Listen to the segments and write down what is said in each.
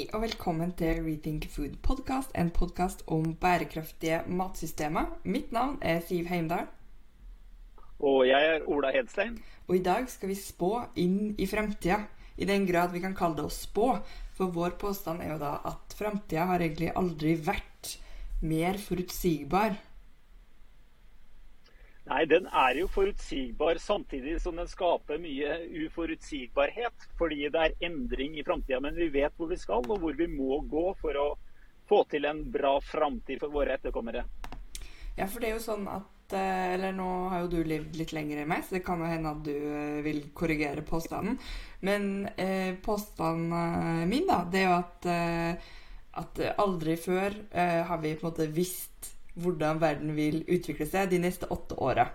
Hei og velkommen til Rethink Food Podcast, en podkast om bærekraftige matsystemer. Mitt navn er Siv Heimdal. Og jeg er Ola Hedstein. Og i dag skal vi spå inn i fremtida. I den grad vi kan kalle det å spå. For vår påstand er jo da at framtida har egentlig aldri vært mer forutsigbar. Nei, den er jo forutsigbar samtidig som den skaper mye uforutsigbarhet. Fordi det er endring i framtida. Men vi vet hvor vi skal og hvor vi må gå for å få til en bra framtid for våre etterkommere. Ja, for det er jo sånn at eh, Eller nå har jo du levd litt lenger enn meg, så det kan jo hende at du eh, vil korrigere påstanden. Men eh, påstanden min, da, det er jo at, eh, at aldri før eh, har vi på en måte visst hvordan verden vil utvikle seg de neste åtte åra.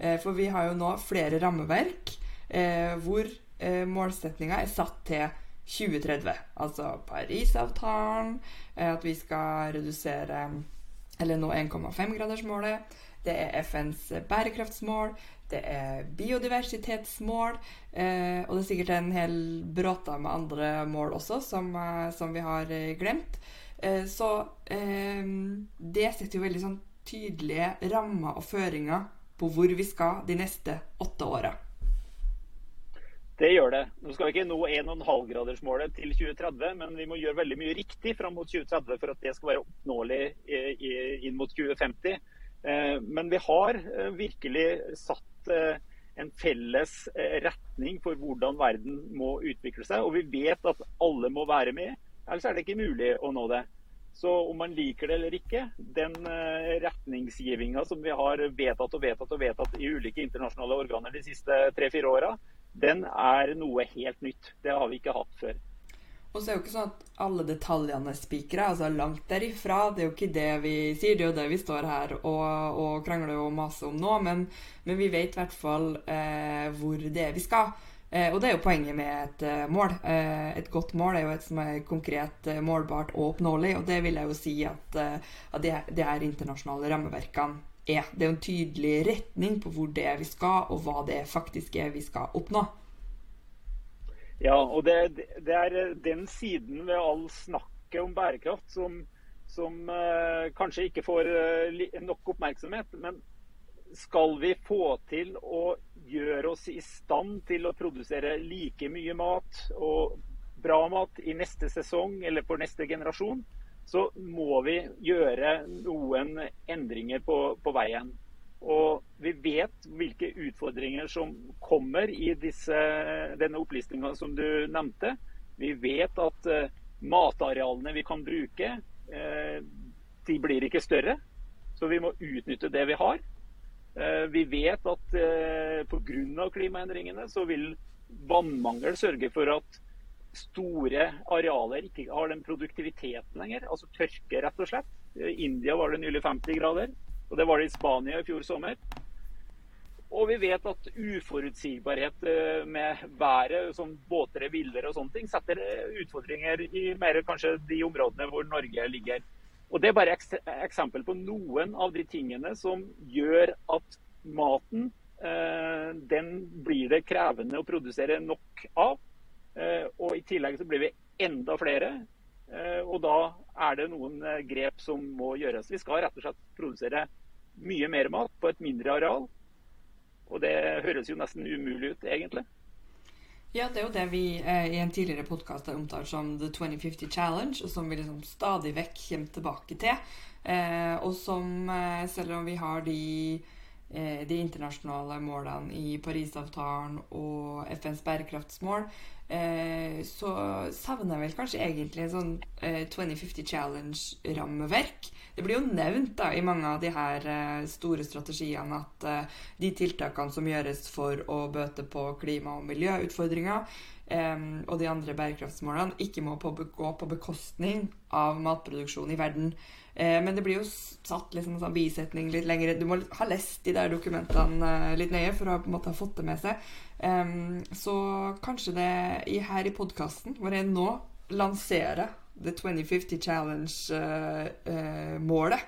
Eh, for vi har jo nå flere rammeverk eh, hvor eh, målsettinga er satt til 2030. Altså Parisavtalen, at vi skal redusere eller nå 1,5-gradersmålet. Det er FNs bærekraftsmål, det er biodiversitetsmål, og det er sikkert en hel bråta med andre mål også som, som vi har glemt. Eh, så eh, det setter jo veldig sånn tydelige rammer og føringer på hvor vi skal de neste åtte åra. Det gjør det. Nå skal vi ikke nå 1,5-gradersmålet til 2030, men vi må gjøre veldig mye riktig fram mot 2030 for at det skal være oppnåelig inn mot 2050. Eh, men vi har virkelig satt en felles retning for hvordan verden må utvikle seg. Og vi vet at alle må være med. Ellers er det ikke mulig å nå det. Så om man liker det eller ikke, den uh, retningsgivinga som vi har vedtatt og vedtatt og vedtatt i ulike internasjonale organer de siste tre-fire åra, den er noe helt nytt. Det har vi ikke hatt før. Og så er det jo ikke sånn at alle detaljene er spikra, altså langt derifra. Det er jo ikke det vi sier, det er jo det vi står her og, og krangler og maser om nå. Men, men vi vet i hvert fall eh, hvor det er vi skal. Eh, og det er jo poenget med et eh, mål. Eh, et godt mål er jo et som er konkret, eh, målbart og oppnåelig. Og det vil jeg jo si at, eh, at det, her internasjonale rammeverkene er. Det er jo en tydelig retning på hvor det er vi skal, og hva det faktisk er vi skal oppnå. Ja, og det, det er den siden ved all snakket om bærekraft som, som eh, kanskje ikke får nok oppmerksomhet. Men skal vi få til å gjøre oss i stand til å produsere like mye mat og bra mat i neste sesong eller for neste generasjon, så må vi gjøre noen endringer på, på veien. Og vi vet hvilke utfordringer som kommer i disse, denne opplistinga som du nevnte. Vi vet at uh, matarealene vi kan bruke, uh, de blir ikke større. Så vi må utnytte det vi har. Eh, vi vet at eh, pga. klimaendringene så vil vannmangel sørge for at store arealer ikke har den produktiviteten lenger. Altså tørke, rett og slett. I India var det nylig 50 grader, og det var det i Spania i fjor sommer. Og vi vet at uforutsigbarhet eh, med været, som båter er villere og sånne ting, setter utfordringer i mer kanskje de områdene hvor Norge ligger. Og Det er bare et eksempel på noen av de tingene som gjør at maten eh, den blir det krevende å produsere nok av. Eh, og I tillegg så blir vi enda flere. Eh, og da er det noen grep som må gjøres. Vi skal rett og slett produsere mye mer mat på et mindre areal. Og det høres jo nesten umulig ut, egentlig. Ja, det er jo det vi eh, i en tidligere podkast har omtalt som The 2050 Challenge, og som vi liksom stadig vekk kommer tilbake til. Eh, og som, eh, selv om vi har de, de internasjonale målene i Parisavtalen og FNs bærekraftsmål, Eh, så savner jeg vel kanskje egentlig en sånn eh, 2050 Challenge-rammeverk. Det blir jo nevnt da i mange av de her eh, store strategiene at eh, de tiltakene som gjøres for å bøte på klima- og miljøutfordringer, eh, og de andre bærekraftsmålene, ikke må på, gå på bekostning av matproduksjon i verden. Eh, men det blir jo satt liksom en sånn bisetning litt lenger. Du må ha lest de der dokumentene litt nøye for å på en måte ha fått det med seg. Så kanskje det i, her i podkasten, hvor jeg nå lanserer The 2050 Challenge-målet uh,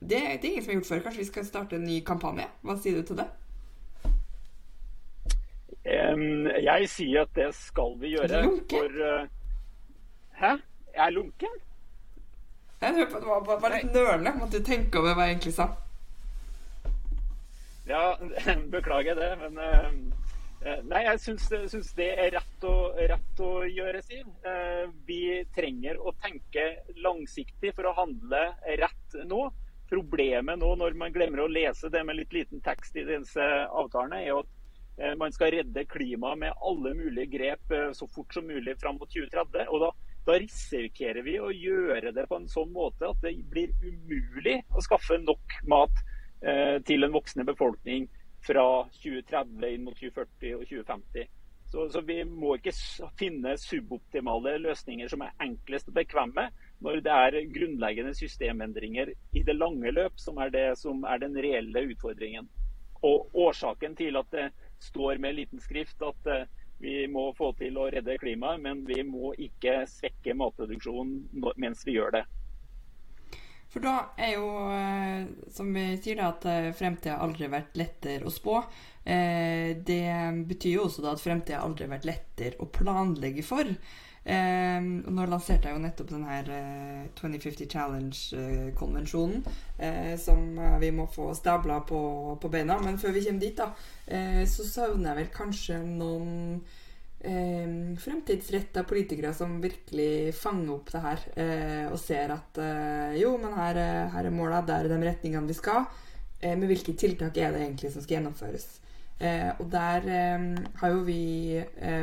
det, det, er ingen som har gjort før. Kanskje vi skal starte en ny kampanje? Hva sier du til det? Jeg sier at det skal vi gjøre. For, Hæ? Jeg er lunken? Jeg tror det var, var, litt nølende. Måtte tenke over hva jeg egentlig sa. Ja, beklager det, men uh, Nei, jeg syns, syns, det er rett å, rett å gjøre, Siv. Vi trenger å tenke langsiktig for å handle rett nå. Problemet nå når man glemmer å lese det med litt liten tekst i disse avtalene, er at man skal redde klimaet med alle mulige grep så fort som mulig fram mot 2030. og da da risikerer vi å gjøre det på en sånn måte at det blir umulig å skaffe nok mat eh, til en voksende befolkning fra 2030 inn mot 2040 og 2050. Så, så, Vi må ikke finne suboptimale løsninger som er enklest og bekvemme, når det er grunnleggende systemendringer i det lange løp som er det som er den reelle utfordringen. Og Årsaken til at det står med liten skrift at eh, vi må få til å redde klimaet, men vi må ikke svekke matproduksjonen mens vi gjør det. For da er jo, eh, som vi sier, da, at eh, fremtida aldri har vært lettere å spå. Det betyr jo også da at fremtida aldri har vært lettere å planlegge for. Nå lanserte jeg jo nettopp den her 2050 Challenge-konvensjonen, som vi må få stabla på, på, beina. Men før vi kommer dit, da, så savner jeg vel kanskje noen eh, fremtidsretta politikere som virkelig fanger opp det her eh, og ser at eh, jo, men her, her er måla, der er de retningene vi skal. Eh, men hvilke tiltak er det egentlig som skal gjennomføres? Eh, og der eh, har jo vi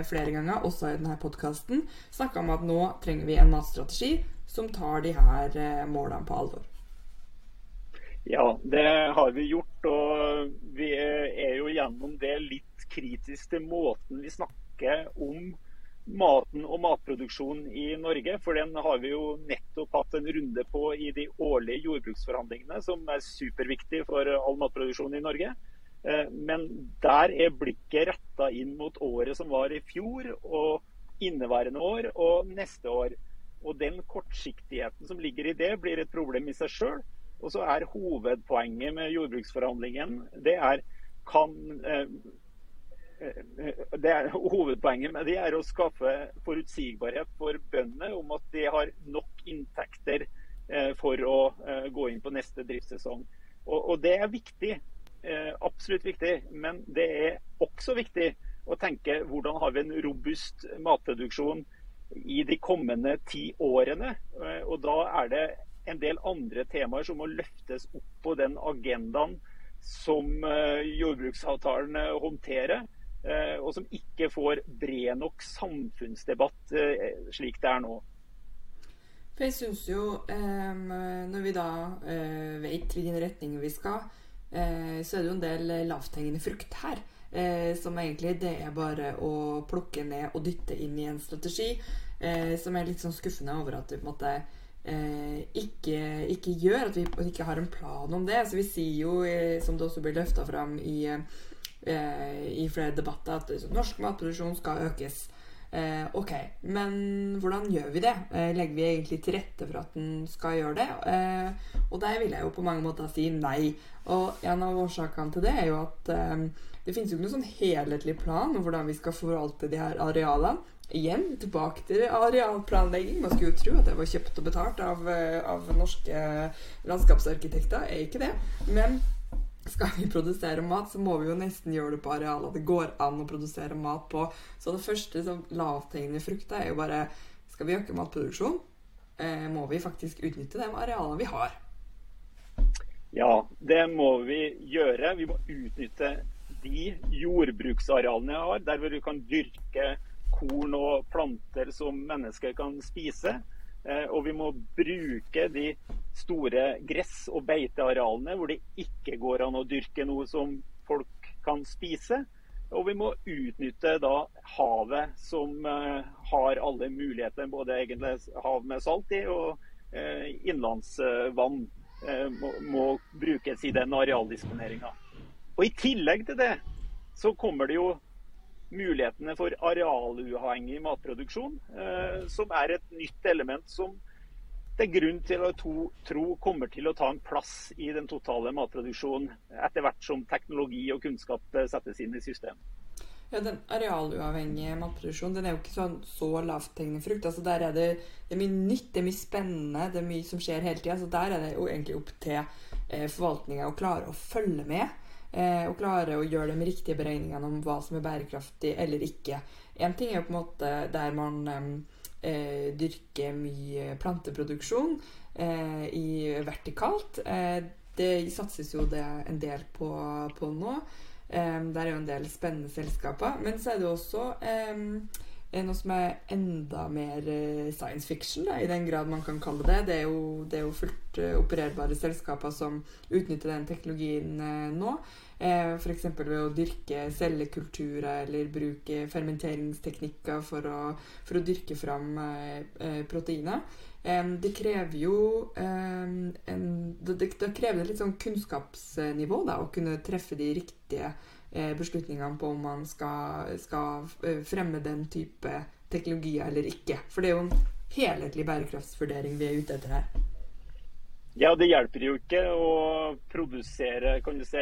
flere ganger, også i denne podkasten, snakka om at nå trenger vi en matstrategi som tar de her målene på alvor. Ja, det har vi gjort. Og vi er jo gjennom det litt kritisk til måten vi snakker om maten og matproduksjonen i Norge. For den har vi jo nettopp hatt en runde på i de årlige jordbruksforhandlingene, som er superviktig for all matproduksjon i Norge. Eh, men der er blikket retta inn mot året som var i fjor, og inneværende år og neste år. Og den kortsiktigheten som ligger i det, blir et problem i seg sjøl. Og så er hovedpoenget med jordbruksforhandlingen det er kan eh, det er, hovedpoenget med det er å skaffe forutsigbarhet for bøndene om at de har nok inntekter eh, for å eh, gå inn på neste driftssesong. Og, og Det er viktig. Eh, absolutt viktig. Men det er også viktig å tenke hvordan har vi en robust matproduksjon i de kommende ti årene. Og Da er det en del andre temaer som må løftes opp på den agendaen som jordbruksavtalen håndterer. Eh, og som ikke får bred nok samfunnsdebatt eh, slik det er nå. For jeg syns jo, eh, når vi da vet hvilken retning vi skal, så er det jo en del lavthengende frukt her. som egentlig det er bare å plukke ned og dytte inn i en strategi. som er litt sånn skuffende over at vi på en måte ikke, ikke, gjør. At vi ikke har en plan om det. Så vi sier jo, som det også blir løfta fram i eh, i flere debatter at norsk matproduksjon skal økes. Eh, ok, men hvordan gjør vi det? Eh, legger vi egentlig til rette for at den skal gjøre det? Eh, og der vil jeg jo på mange måter si nei. Og en av årsakene til det er jo at eh, det finnes jo ikke noen sånn helhetlig plan om hvordan vi skal forvalte de her arealene. Igjen tilbake til arealplanlegging. Man skulle jo tro at det var kjøpt og betalt av, eh, av norske landskapsarkitekter. Er ikke det. Men skal vi produsere mat, så må vi jo nesten gjøre det på arealer det går an å produsere mat på. Så det første som lavthengende frukta er jo bare Skal vi øke matproduksjon, eh, må vi faktisk utnytte de arealene vi har. Ja, det må vi gjøre. Vi må utnytte de jordbruksarealene vi har, der hvor vi kan dyrke korn og planter som mennesker kan spise. Eh, og vi må bruke de store gress- og beitearealene hvor det ikke går an å dyrke noe som folk kan spise. Og vi må utnytte da havet, som uh, har alle muligheter. Både egentlig hav med salt i og uh, innlandsvann må, må, brukes i den arealdisponeringa. Og I tillegg til det så kommer det jo mulighetene for arealuavhengig matproduksjon, eh, som er et nytt element som det er grunn til å tro kommer til å ta en plass i den totale matproduksjonen etter hvert som teknologi og kunnskap eh, settes inn i systemet. Ja, Den arealuavhengige matproduksjonen den er jo ikke sånn så lavthengende frukt. altså Der er det, det er mye nytt, det er mye spennende, det er mye som skjer hele tida. Så der er det jo egentlig opp til eh, forvaltninga å klare å følge med. Eh, og klare å gjøre de riktige beregningene om hva som er bærekraftig eller ikke. Én ting er jo på en måte der man eh, dyrker mye planteproduksjon eh, i vertikalt. Eh, det satses jo det en del på, på nå. Um, der er jo en del spennende selskaper. Men så er det også um, noe som er enda mer uh, science fiction, da, i den grad man kan kalle det. Det er jo, det er jo fullt uh, opererbare selskaper som utnytter den teknologien nå. F.eks. ved å dyrke cellekulturer eller bruke fermenteringsteknikker for å, for å dyrke fram proteiner. Det krever jo en, det, det krever et litt sånn kunnskapsnivå da, å kunne treffe de riktige eh, beslutningene på om man skal, skal eh, fremme den type teknologier eller ikke. For det er jo en helhetlig bærekraftsvurdering vi er ute etter her. Ja, det hjelper jo ikke å produsere, kan du si,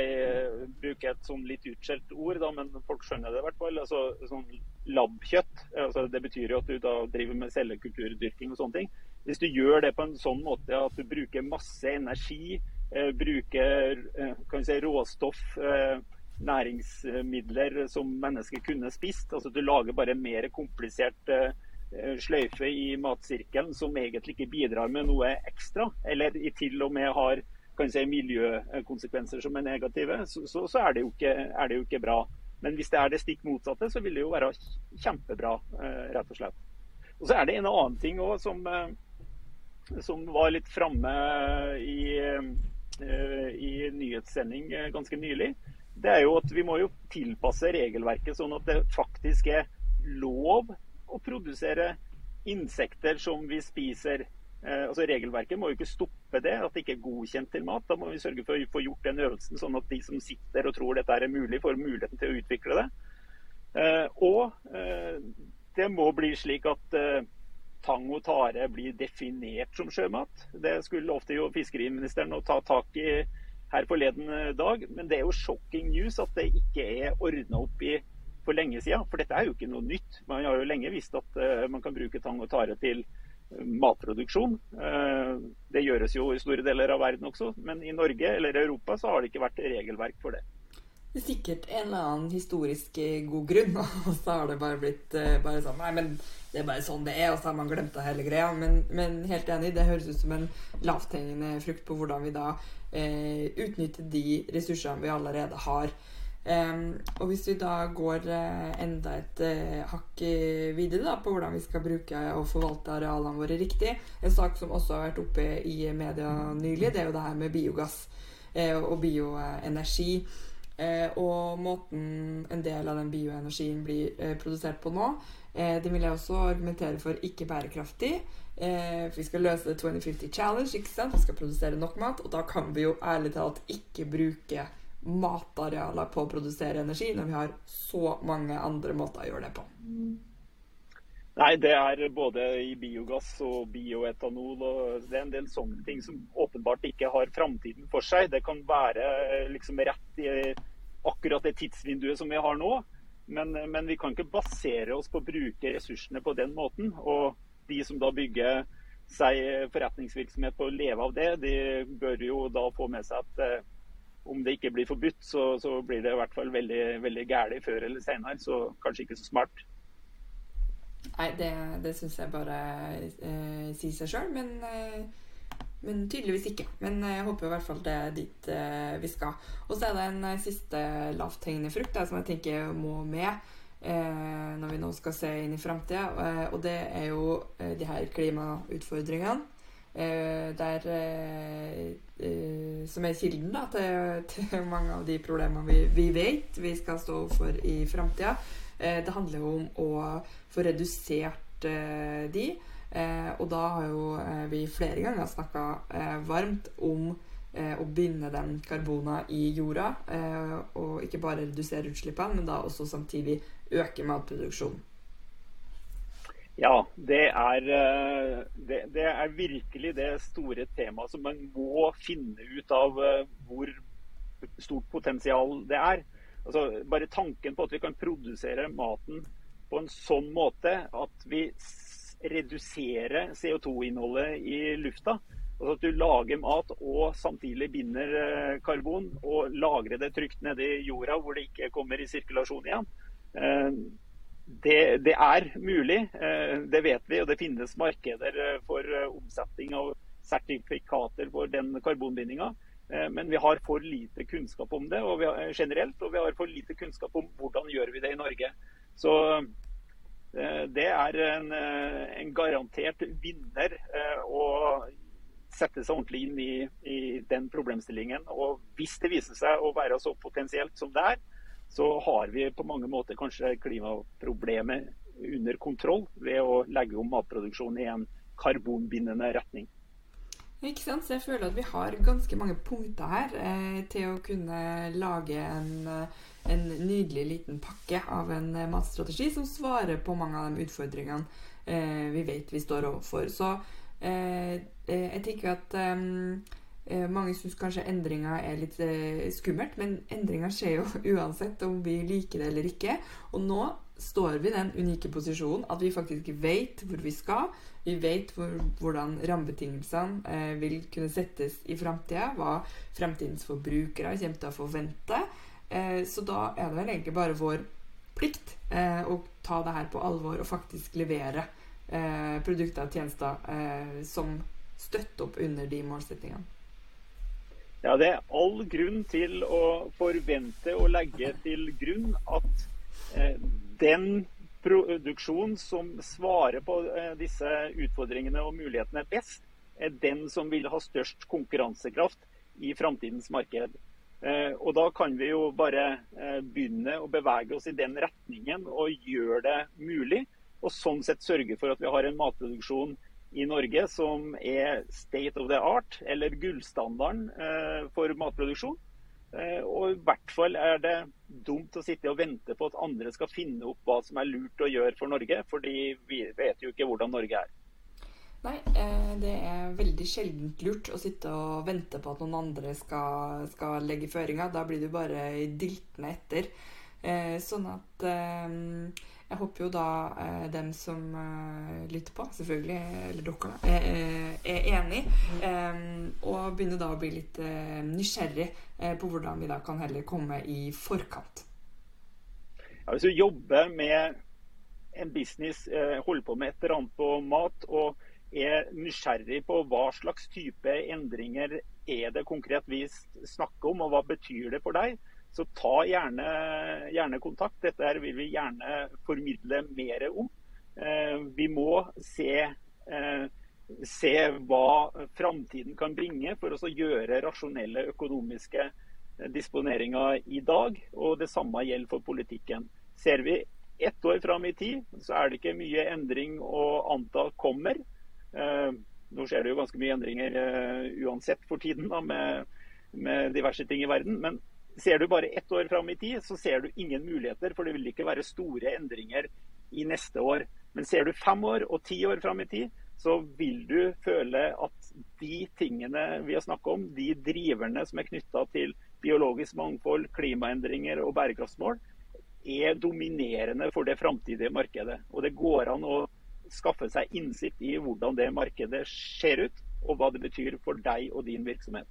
bruke et sånn litt utskjelt ord, da, men folk skjønner det i hvert fall. Altså, sånn labkjøtt. Altså, det betyr jo at du da driver med cellekulturdyrking og sånne ting. Hvis du gjør det på en sånn måte at du bruker masse energi, eh, bruker eh, kan si, råstoff, eh, næringsmidler som mennesker kunne spist, altså du lager bare mer komplisert eh, sløyfe i matsirkelen som egentlig ikke bidrar med noe ekstra, eller i til og med har kan si, miljøkonsekvenser som er negative, så, så, så er, det ikke, er, det jo ikke, bra. Men hvis det er det stikk motsatte, så vil det jo være kjempebra, eh, rett og slett. Og så er det en annen ting òg som, eh, som, var litt framme i, i nyhetssending ganske nylig. Det er jo at vi må jo tilpasse regelverket sånn at det faktisk er lov å produsere insekter som vi spiser. Eh, altså Regelverket må jo ikke stoppe det, at det ikke er godkjent til mat. Da må vi sørge for å få gjort den øvelsen, sånn at de som sitter og tror dette er mulig, får muligheten til å utvikle det. Eh, og eh, det må bli slik at eh, tang og tare blir definert som sjømat. Det skulle ofte jo fiskeriministeren ta tak i her forleden eh, dag, men det er jo shocking news at det ikke er ordna opp i for lenge siden. For dette er jo ikke noe nytt. Man har jo lenge visst at uh, man kan bruke tang og tare til uh, matproduksjon. Uh, det gjøres jo i store deler av verden også, men i Norge eller Europa så har det ikke vært regelverk for det. Er sikkert en eller annen historisk god grunn, og så har det bare blitt bare sånn Nei, men det er bare sånn det er, og så har man glemt av hele greia. Men, men, helt enig, det høres ut som en lavthengende frukt på hvordan vi da utnytter de ressursene vi allerede har. Um, og hvis vi da går uh, enda et uh, hakk videre da, på hvordan vi skal bruke og forvalte arealene våre riktig En sak som også har vært oppe i media nylig, det er jo det her med biogass uh, og bioenergi. Og måten en del av den bioenergien blir produsert på nå, det vil jeg også argumentere for ikke bærekraftig. for vi skal løse The 2050 Challenge. ikke sant? Vi skal produsere nok mat, og da kan vi jo ærlig talt ikke bruke matarealer på å produsere energi, når vi har så mange andre måter å gjøre det på? Nei, det er både i biogass og bioetanol. og Det er en del sånne ting som åpenbart ikke har framtiden for seg. Det kan være liksom rett i akkurat det tidsvinduet som vi har nå. Men, men, vi kan ikke basere oss på å bruke ressursene på den måten. Og de som da bygger seg forretningsvirksomhet på å leve av det, de bør jo da få med seg at eh, om det ikke blir forbudt, så, så, blir det i hvert fall veldig, veldig gærent før eller senere. Så kanskje ikke så smart. Nei, det, det syns jeg bare eh, sier seg sjøl, men, eh, men, tydeligvis ikke. Men jeg håper i hvert fall det er dit eh, vi skal. Og så er det en eh, siste lavthengende frukt der, som jeg tenker må med eh, når vi nå skal se inn i framtida, eh, og det er jo de her klimautfordringene. der som er kilden da, til, til, mange av de problemene vi, vi, vet vi skal stå for i framtida. Eh, det handler jo om å få redusert eh, de. og da har jo vi flere ganger snakka varmt om å binde den karbona i jorda. og ikke bare redusere utslippene, men da også samtidig øke matproduksjonen. Ja, det er, eh, det, det er, virkelig det store temaet som man må finne ut av eh, hvor stort potensial det er. Altså, bare tanken på at vi kan produsere maten på en sånn måte at vi reduserer CO2-innholdet i lufta. Altså at du lager mat og samtidig binder eh, karbon og lagrer det trygt nede i jorda hvor det ikke kommer i sirkulasjon igjen. Eh, det, det, er mulig, eh, det vet vi. Og det finnes markeder for omsetning av sertifikater for den karbonbindinga. Men vi har for lite kunnskap om det og har, generelt, og vi har for lite kunnskap om hvordan gjør vi det i Norge. Så det er en, en garantert vinner å sette seg ordentlig inn i, i, den problemstillingen. Og hvis det viser seg å være så potensielt som det er, så har vi på mange måter kanskje klimaproblemet under kontroll ved å legge om matproduksjonen i en karbonbindende retning. Ikke sant? Så jeg føler at vi har ganske mange punkter her eh, til å kunne lage en, eh, en, nydelig liten pakke av en eh, matstrategi som svarer på mange av de utfordringene eh, vi vet vi står overfor. Så Eh, eh, jeg tenker at mange syns kanskje endringer er litt skummelt, men endringer skjer jo uansett om vi liker det eller ikke. Og nå står vi i den unike posisjonen at vi faktisk vet hvor vi skal. Vi vet hvor, hvordan rammebetingelsene eh, vil kunne settes i framtida. Hva fremtidens forbrukere kommer til å forvente. Eh, så da er det vel egentlig bare vår plikt eh, å ta det her på alvor og faktisk levere eh, produkter og tjenester eh, som støtter opp under de målsettingene? Ja, Det er all grunn til å forvente og legge til grunn at eh, den produksjon som svarer på eh, disse utfordringene og mulighetene best, er den som vil ha størst konkurransekraft i framtidens marked. Eh, og Da kan vi jo bare eh, begynne å bevege oss i den retningen og gjøre det mulig og sånn sett sørge for at vi har en matproduksjon i Norge som er state of the art, eller gullstandarden for matproduksjon. Eh, og i hvert fall er det dumt å sitte og vente på at andre skal finne opp hva som er lurt å gjøre for Norge, fordi vi vet jo ikke hvordan Norge er. Nei, eh, det er veldig sjeldent lurt å sitte og vente på at noen andre skal, skal legge føringer. Da blir du bare diltende etter. Sånn at jeg håper jo da eh, dem som eh, lytter på, selvfølgelig, eller dere, da, er, er enig. Eh, og begynner da å bli litt eh, nysgjerrig eh, på hvordan vi da kan heller komme i forkant. Ja, hvis du jobber med en business, eh, holder på med et eller annet på mat, og er nysgjerrig på hva slags type endringer er det konkret vi snakker om, og hva betyr det for deg, så ta gjerne, gjerne kontakt. Dette her vil vi gjerne formidle mer om. Eh, vi må se, eh, se hva framtiden kan bringe for oss å gjøre rasjonelle økonomiske eh, disponeringer i dag. Og det samme gjelder for politikken. Ser vi ett år fram i tid, så er det ikke mye endring å anta kommer. Nå skjer det jo ganske mye endringer uansett for tiden da, med, med diverse ting i verden. men Ser du bare ett år fram i tid, så ser du ingen muligheter, for det vil ikke være store endringer i neste år. Men ser du fem år og ti år fram i tid, så vil du føle at de tingene vi har snakket om, de driverne som er knytta til biologisk mangfold, klimaendringer og bærekraftsmål, er dominerende for det framtidige markedet. Og det går an å skaffe seg innsikt i hvordan det markedet ser ut, og hva det betyr for deg og din virksomhet.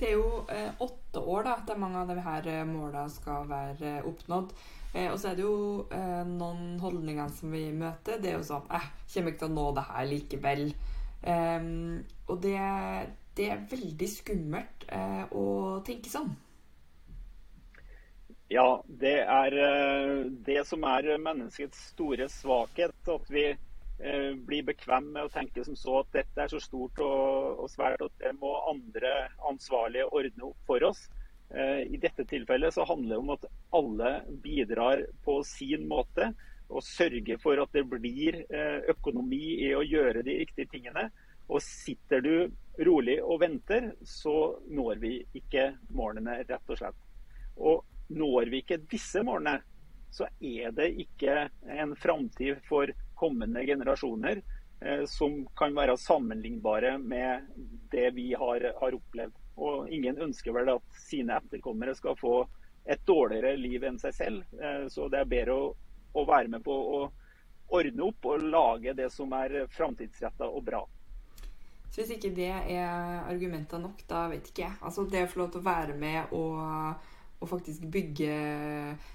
Det er jo eh, åtte år da, etter mange av disse eh, målene skal være eh, oppnådd. Eh, og så er det jo eh, noen holdninger som vi møter. Det er jo sånn eh, kommer ikke til å nå det her likevel. Um, og det, det, er veldig skummelt eh, å tenke sånn. Ja, det er det som er menneskets store svakhet. At vi Eh, bli bekvem med å tenke som så at dette er så stort og, og svært at det må andre ansvarlige ordne opp for oss. Eh, I dette tilfellet så handler det om at alle bidrar på sin måte og sørger for at det blir eh, økonomi i å gjøre de riktige tingene. Og sitter du rolig og venter, så når vi ikke målene, rett og slett. Og når vi ikke disse målene, så er det ikke en framtid for kommende generasjoner eh, som kan være sammenlignbare med det vi har, har, opplevd. Og ingen ønsker vel at sine etterkommere skal få et dårligere liv enn seg selv. Så det er bedre å, å være med på å ordne opp og lage det som er framtidsretta og bra. Så hvis ikke det er argumenter nok, da vet ikke jeg. Altså det å få lov til å være med og, og faktisk bygge,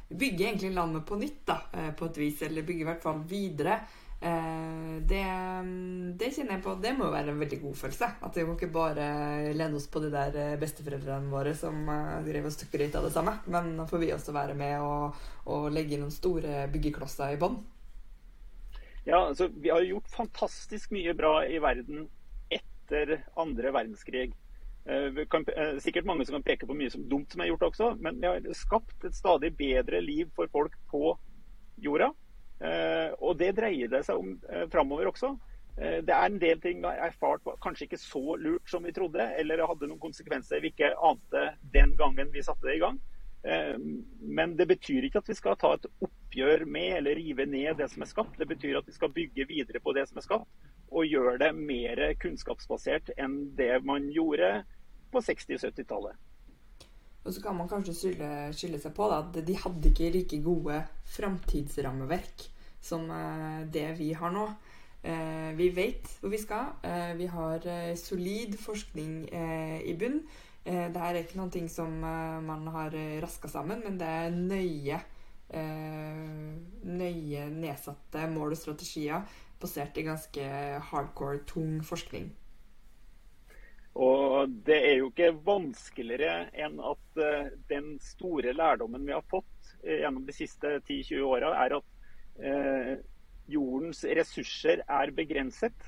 bygge egentlig landet på nytt, da, eh, på et vis. Eller bygge i hvert fall videre. Eh, det, det, kjenner jeg på. Det må være en veldig god følelse. At vi må ikke bare lene oss på de der eh, besteforeldrene våre som drev og ut av det samme. Men nå får vi også være med og, og legge noen store byggeklosser i bånn. Ja, altså, Vi har gjort fantastisk mye bra i verden etter andre verdenskrig. Eh, kan, eh, sikkert mange som kan peke på mye som dumt som er gjort også, men vi har skapt et stadig bedre liv for folk på jorda. Eh, og det dreier det seg om framover også. Det er en del ting vi har erfart kanskje ikke så lurt som vi trodde, eller hadde noen konsekvenser vi ikke ante den gangen vi satte det i gang. Men det betyr ikke at vi skal ta et oppgjør med eller rive ned det som er skapt. Det betyr at vi skal bygge videre på det som er skapt, og gjøre det mer kunnskapsbasert enn det man gjorde på 60- og 70-tallet. Og så kan man kanskje skylde, skylde seg på da, at de hadde ikke like gode framtidsrammeverk som eh, det vi har nå. Eh, vi vet hvor vi skal. Vi har solid forskning i bunn. Eh, det her er ikke noe som eh, man har eh, raska sammen, men det er nøye, nøye nedsatte mål og strategier basert i ganske hardcore, tung forskning. Og Det er jo ikke vanskeligere enn at den store lærdommen vi har fått gjennom de siste 10-20 åra, er at jordens ressurser er begrenset.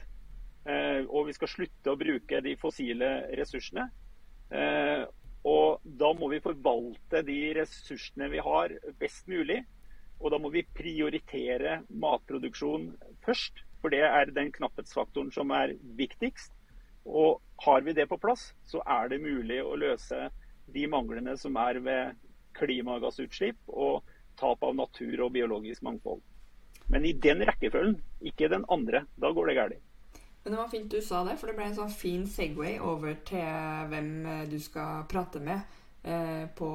Og vi skal slutte å bruke de fossile ressursene. Eh, og da må vi forvalte de ressursene vi har, best mulig. Og da må vi prioritere matproduksjon først, for det er den knapphetsfaktoren som er viktigst. Og har vi det på plass, så er det mulig å løse de manglene som er ved klimagassutslipp og tap av natur og biologisk mangfold. Men i den rekkefølgen, ikke den andre. Da går det galt. Men det var fint du sa det, for det ble en sånn fin Segway over til hvem eh, du skal prate med eh, på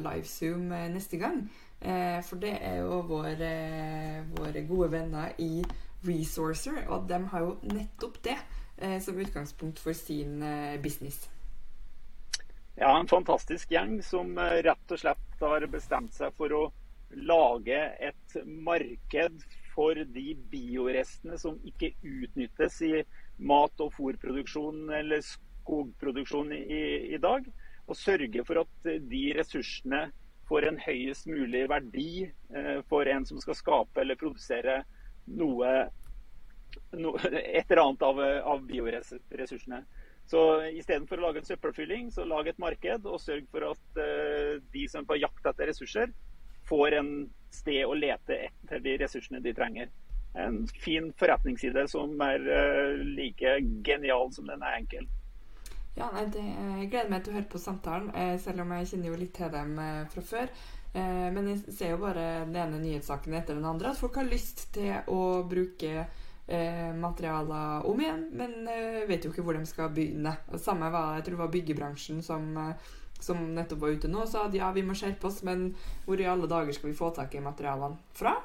livezoom eh, neste gang. Eh, for det er jo våre, våre, gode venner i Resourcer, og de har jo nettopp det eh, som utgangspunkt for sin eh, business. Ja, en fantastisk gjeng som rett og slett har bestemt seg for å lage et marked for de biorestene som ikke utnyttes i mat- og fôrproduksjon eller skogproduksjon i, i dag. Og sørge for at de ressursene får en høyest mulig verdi eh, for en som skal skape eller produsere noe, no, et eller annet av, av bioressursene. Så istedenfor å lage en søppelfylling, så lag et marked og sørg for at uh, de som er på jakt etter ressurser, får en sted å lete etter de ressursene de trenger. En fin forretningsside som er uh, like genial som den er enkel. Ja, nei, det, Jeg gleder meg til å høre på samtalen, eh, selv om jeg kjenner jo litt til dem eh, fra før. Men jeg ser jo bare den ene nyhetssaken etter den andre. At folk har lyst til å bruke materialer om igjen, men vet jo ikke hvor de skal begynne. Samme var jeg tror det var byggebransjen som som nettopp var ute nå, og sa at ja, vi må skjerpe oss, men hvor i alle dager skal vi få tak i materialene fra?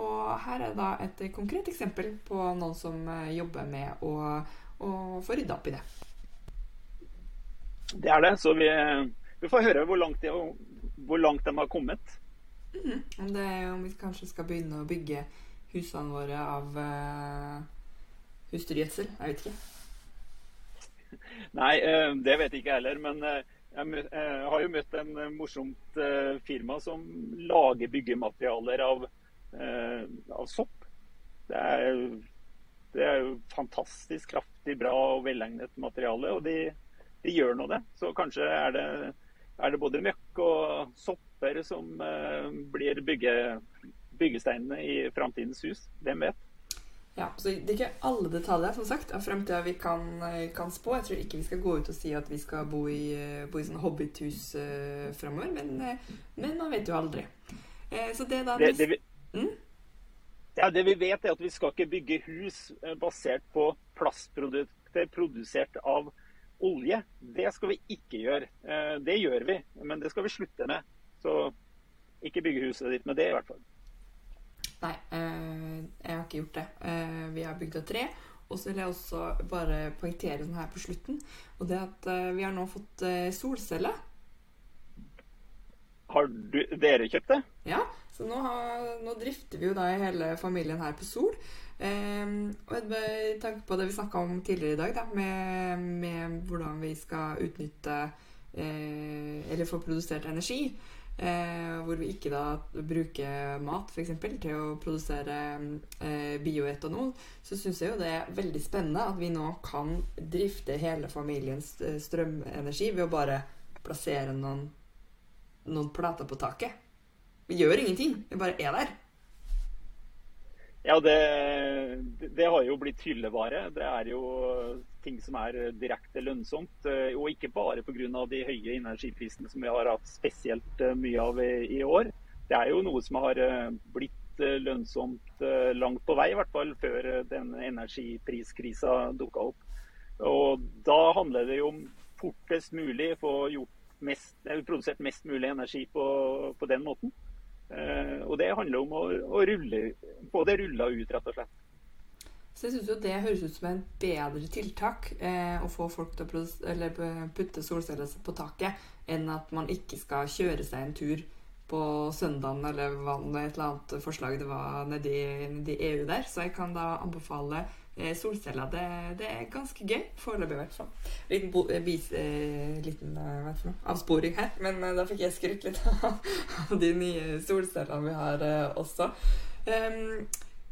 Og her er da et konkret eksempel på noen som eh, jobber med å, å få rydda opp i det. Det er det. Så vi, vi får høre hvor langt, de, hvor langt de har kommet. Mm, om, det, om vi kanskje skal begynne å bygge husene våre av uh, husdyrgjødsel. Jeg vet ikke. Nei, uh, det vet jeg ikke heller. Men uh, jeg eh, har jo møtt en eh, morsomt eh, firma som lager byggematerialer av, av sopp. Det er, det er, jo fantastisk kraftig, bra og velegnet materiale. Og de, de gjør nå det. Så kanskje er det, er det, både møkk og sopper som blir bygge, byggesteinene i framtidens hus. Hvem vet? Ja, så Det er ikke alle detaljer som sagt, av framtida vi kan, eh, kan, spå. Jeg tror ikke vi skal gå ut og si at vi skal bo i, eh, bo i sånn hobbithus uh, framover, men, men, man vet jo aldri. Uh, så det da det, det, vi, mm? ja, det vi vet, er at vi skal ikke bygge hus basert på plastprodukter produsert av olje. Det skal vi ikke gjøre. Det gjør vi, men det skal vi slutte med. Så ikke bygge huset ditt med det, i hvert fall. Nei, eh, jeg har ikke gjort det. Eh, vi har bygd av tre. Og så vil jeg også bare poengtere sånn her på slutten, og det at eh, vi har nå fått solceller. Har du, dere kjøpt det? Ja, så nå, har, nå drifter vi jo da hele familien her på Sol. Eh, og med tanke på det vi snakka om tidligere i dag, da, med, med hvordan vi skal utnytte eh, Eller få produsert energi. Eh, hvor vi ikke da bruker mat for eksempel, til å produsere eh, bioetanol, så syns jeg jo det er veldig spennende at vi nå kan drifte hele familiens eh, strømenergi ved å bare plassere noen, noen plater på taket. Vi gjør ingenting. Vi bare er der. Ja, det, det, har jo blitt hyllevare. Det er jo ting som er direkte lønnsomt. Eh, og ikke bare pga. de høye energiprisene som vi har hatt spesielt eh, mye av i, år. Det er jo noe som har eh, blitt lønnsomt langt på vei, i hvert fall før den energipriskrisa dukka opp. Og da handler det jo om fortest mulig få mest, produsert mest mulig energi på, på den måten. Eh, og det handler om å, å rulle, få det rulla ut, rett og slett. Så jeg syns jo det høres ut som en bedre tiltak eh, å få folk til å putte solceller på taket, enn at man ikke skal kjøre seg en tur på søndagen, eller hva et eller annet forslag det var nedi, nedi EU der. Så jeg kan da anbefale Eh, solceller. Det, det, er ganske gøy. Foreløpig, i hvert fall. Liten, bo, eh, bis, eh, liten eh, avsporing her, men eh, da fikk jeg skrytt litt av de nye solcellene vi har eh, også. Um,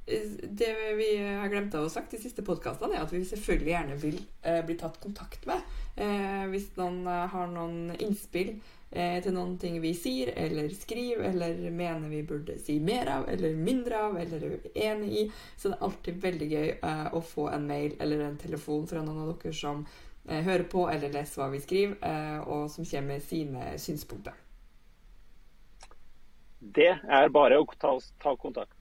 det vi har glemt å ha sagt i siste podkastene, er at vi selvfølgelig gjerne vil bli tatt kontakt med. hvis noen har noen innspill eh, til noen ting vi sier eller skriver eller mener vi burde si mer av eller mindre av eller er enig i. Så det er alltid veldig gøy eh, å få en mail eller en telefon fra noen av dere som eh, hører på eller leser hva vi skriver, eh, og som kommer med sine synspunkter. Det er bare å ta, ta kontakt.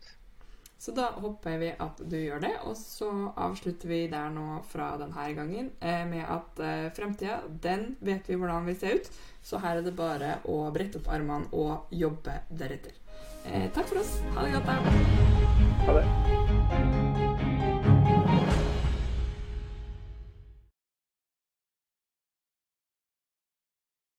Så da håper vi at du gjør det. Og så avslutter vi der nå fra denne gangen eh, med at eh, fremtida, den vet vi hvordan vil se ut. Så her er det bare å brette opp armene og jobbe deretter. Eh, takk for oss. Ha det godt, da. Ha det.